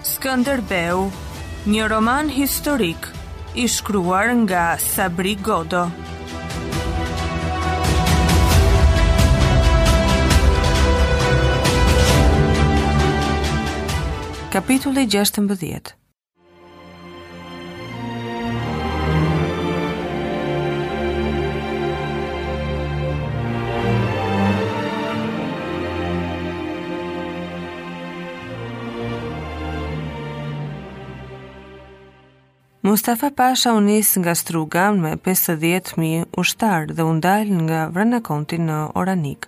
Skënderbeu, një roman historik i shkruar nga Sabri Godo. Kapitulli 16. Mustafa Pasha u nis nga Struga me 50.000 ushtarë dhe u ndal nga Vranakonti në Oranik,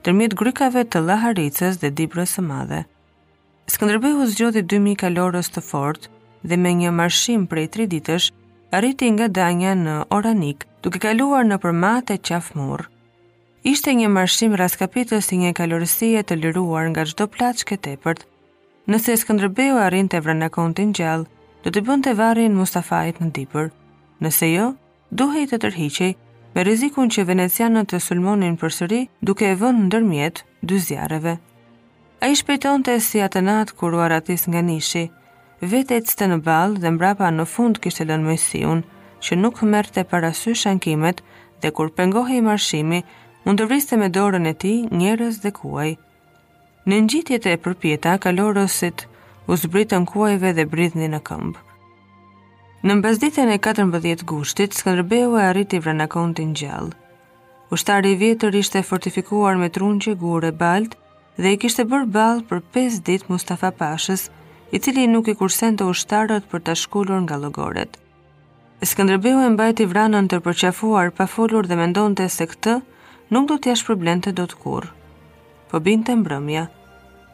ndërmjet grykave të Llaharicës dhe Dibrës së Madhe. Skënderbeu zgjodhi 2000 kalorës të fortë dhe me një marshim prej 3 ditësh arriti nga Danja në Oranik, duke kaluar nëpër Mat e Qafë-Murrë. Ishte një marshim rraskapitës i një kalorësie të liruar nga çdo plaçkë e tepërt. Nëse Skënderbeu arrinte Vranakontin gjallë, do t'i bënte varrin Mustafait në Dibër. Nëse jo, duhej të tërhiqej, me rrezikun që venecianët të sulmonin përsëri duke e vënë ndërmjet dy zjarreve. Ai shpejtonte si atë natë kur u arratis nga Nishi, vetë ecte në ballë dhe mbrapa në fund kishte lënë Moisiun, që nuk merrte parasysh ankimet dhe kur pengohej marshimi, mund të vriste me dorën e tij njerëz dhe kuaj. Në ngjitjet e përpjeta, kalorësit u zbritnin kuajve dhe bridhnin në këmbë. Në mbasditën e 14 gushtit, Skënderbeu e arriti Vranakontin gjallë. Ushtari i vjetër ishte fortifikuar me trungje, gurë e baltë dhe i kishte bërë ballë për 5 ditë Mustafa Pashës, i cili nuk i kursente ushtarët për ta shkulur nga llogoret. Skënderbeu e mbajti Vranën të përqafuar pa folur dhe mendonte se këtë nuk do t'ia shpërblente dot kurrë. Po binte mbrëmja.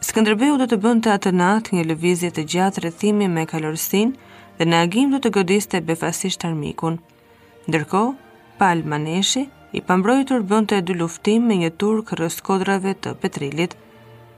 Skënderbeu do të bënte atë natë një lëvizje të gjatë rrethimi me kalorësinë dhe në agim do të godiste befasisht armikun. Ndërkohë, Pal Maneshi, i pambrojtur bënte dyluftim me një turk rrëzë kodrave të Petrilit.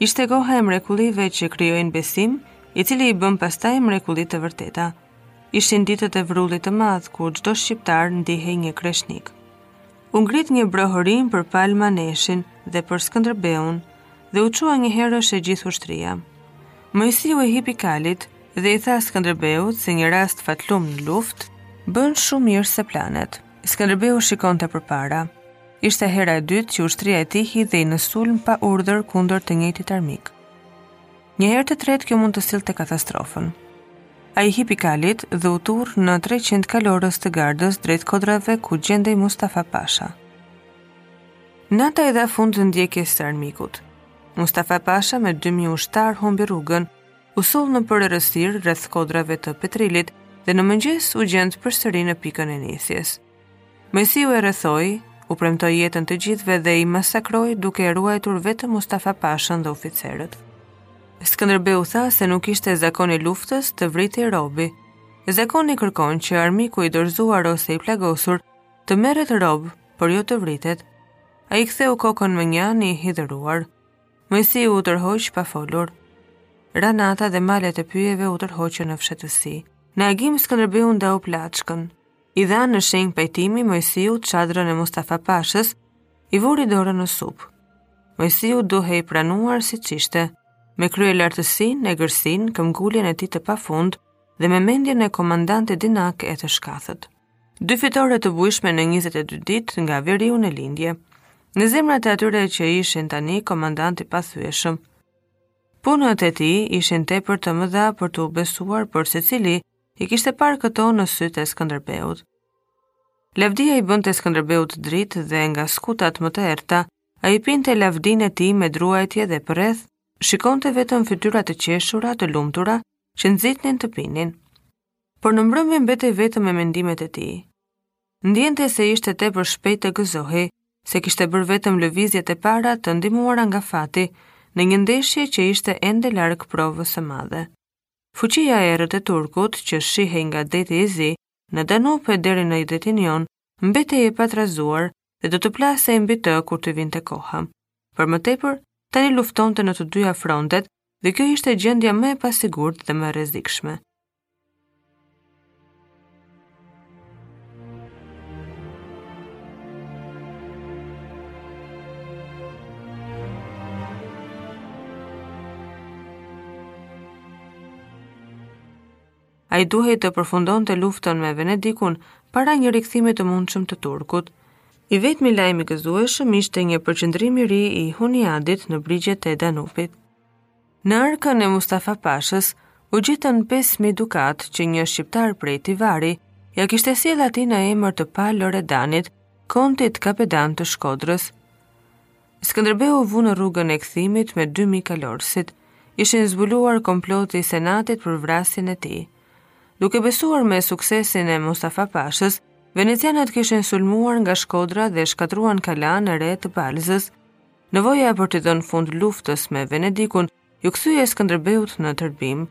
Ishte koha e mrekullive që krijojnë besim, i cili i bën pastaj mrekullitë të vërteta. Ishin ditët e vrullit të madh kur çdo shqiptar ndihej një kreshnik. U ngrit një brohorimë për Pal Maneshin dhe për Skënderbeun dhe u çua njëherësh e gjithë ushtria. Moisiu i hipi kalit dhe i tha Skënderbeut se një rast fatlum në luftë bën shumë më mirë se planet. Skënderbeu shikonte përpara. Ishte hera e dytë që ushtria e tij hidhej në sulm pa urdhër kundër të njëjtit armik. Një herë të tretë kjo mund të sillte katastrofën. Ai hipi kalit dhe u turr me 300 kalorës të gardës drejt kodrave ku gjendej Mustafa Pasha. Nata i dha fund ndjekjes së armikut. Mustafa Pasha me 2000 ushtarë humbi rrugën, u soll në errësirë rreth kodrave të Petrilit dhe në mëngjes u gjend përsëri në pikën e nisjes. Moisiu e rrethoi, u premtoi jetën të gjithëve dhe i masakroi duke e ruajtur vetëm Mustafa Pashën dhe oficerët. Skënderbeu tha se nuk ishte zakon i luftës të vritej robi. Zakoni kërkon që armiku i dorëzuar ose i plagosur të merret rob, por jo të vritet. Ai ktheu kokën mënjanë i hidhëruar. Moisiu u tërhoq pa folur. Ra nata dhe malet e pyjeve u tërhoqën në fshehtësi. Në agim Skënderbeu ndau plaçkën, I dha në shenjë pajtimi Moisiut çadrën e Mustafa Pashës, i vuri dorën në sup. Moisiu duhej pranuar siç ishte, me kryelartësinë, egërsinë, këmbënguljen e tij të pafund dhe me mendjen e komandantit dinak e të shkathët. Dy fitore të bujshme në 22 ditë nga veriu në lindje. Në zemrat e atyre që ishin tani komandant i pathyeshëm. Punët e tij ishin tepër të mëdha për t'u besuar por secili, i kishte parë këto në sytë e Skënderbeut. Lavdia i bënte Skënderbeut dritë dhe nga skutat më të errëta, ai pinte lavdinë e tij me druajtje dhe përreth, shikonte vetëm fytyra të qeshura të lumtura që nxitnin të pinin. Por në mbrëmje mbetej vetëm me mendimet e tij. Ndiente se ishte tepër shpejt të gëzohej, se kishte bërë vetëm lëvizjet e para të ndihmuara nga fati, në një ndeshje që ishte ende larg provës së madhe. Fuqia e errët e turkut, që shtrihej nga Deti i Zi, në Danub e deri në detin Jon, mbetej e patrazuar dhe do të plasej mbi të kur t'i vinte koha. Për më tepër, tani luftonte në të dyja frontet dhe kjo ishte gjendja më e pasigurt dhe më e rrezikshme. Ai duhej të përfundonte luftën me Venedikun para një rikthimi të mundshëm të Turkut. I vetmi lajm i gëzueshëm ishte një përqendrim i ri i Huniadit në brigjet e Danubit. Në arkën e Mustafa Pashës u gjetën 5000 dukat që një shqiptar prej Tivari ia kishte sjellë atij në emër të Pal Loredanit, kontit kapedan të Shkodrës. Skënderbeu u vu në rrugën e kthimit me 2000 kalorësit. Ishin zbuluar komploti i Senatit për vrasjen e tij. Duke besuar me suksesin e Mustafa Pashës, venecianët kishin sulmuar nga Shkodra dhe shkatërruan kalanë e re të Balëzës, Nevoja për t'i dhënë fund luftës me Venedikun iu kthye Skënderbeut në tërbim.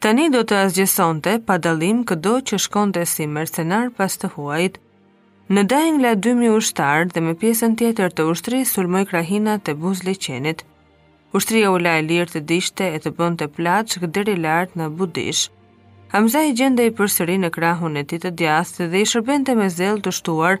Tani do të asgjësonte pa dallim këdo që shkonte si mercenar pas të huajit. Në Dajnë la 2000 ushtarë dhe me pjesën tjetër të ushtrisë sulmoi krahinat e buzë liqenit. Ushtria u la e lirë të digjte e të bënte plaçkë deri lart në Budish. Hamzai gjendej përsëri në krahun e tij të djathtë dhe i shërbente me zell të shtuar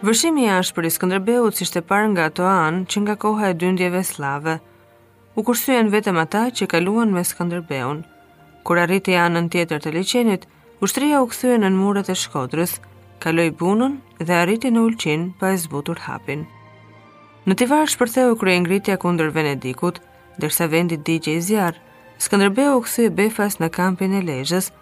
Vërshimi i ashpër i Skënderbeut s'ishte parë nga ato anë që nga koha e dyndjeve sllave. U kursyen vetëm ata që kaluan me Skënderbeun. Kur arriti anën tjetër të liqenit, ushtria u kthye nën muret e Shkodrës, kaloi Bunën dhe arriti në Ulqin pa e zbutur hapin. Në Tivar shpërtheu kryengritja kundër Venedikut, ndërsa vendi digjej zjarr, Skënderbeu u kthye befas në kampin e Lezhës,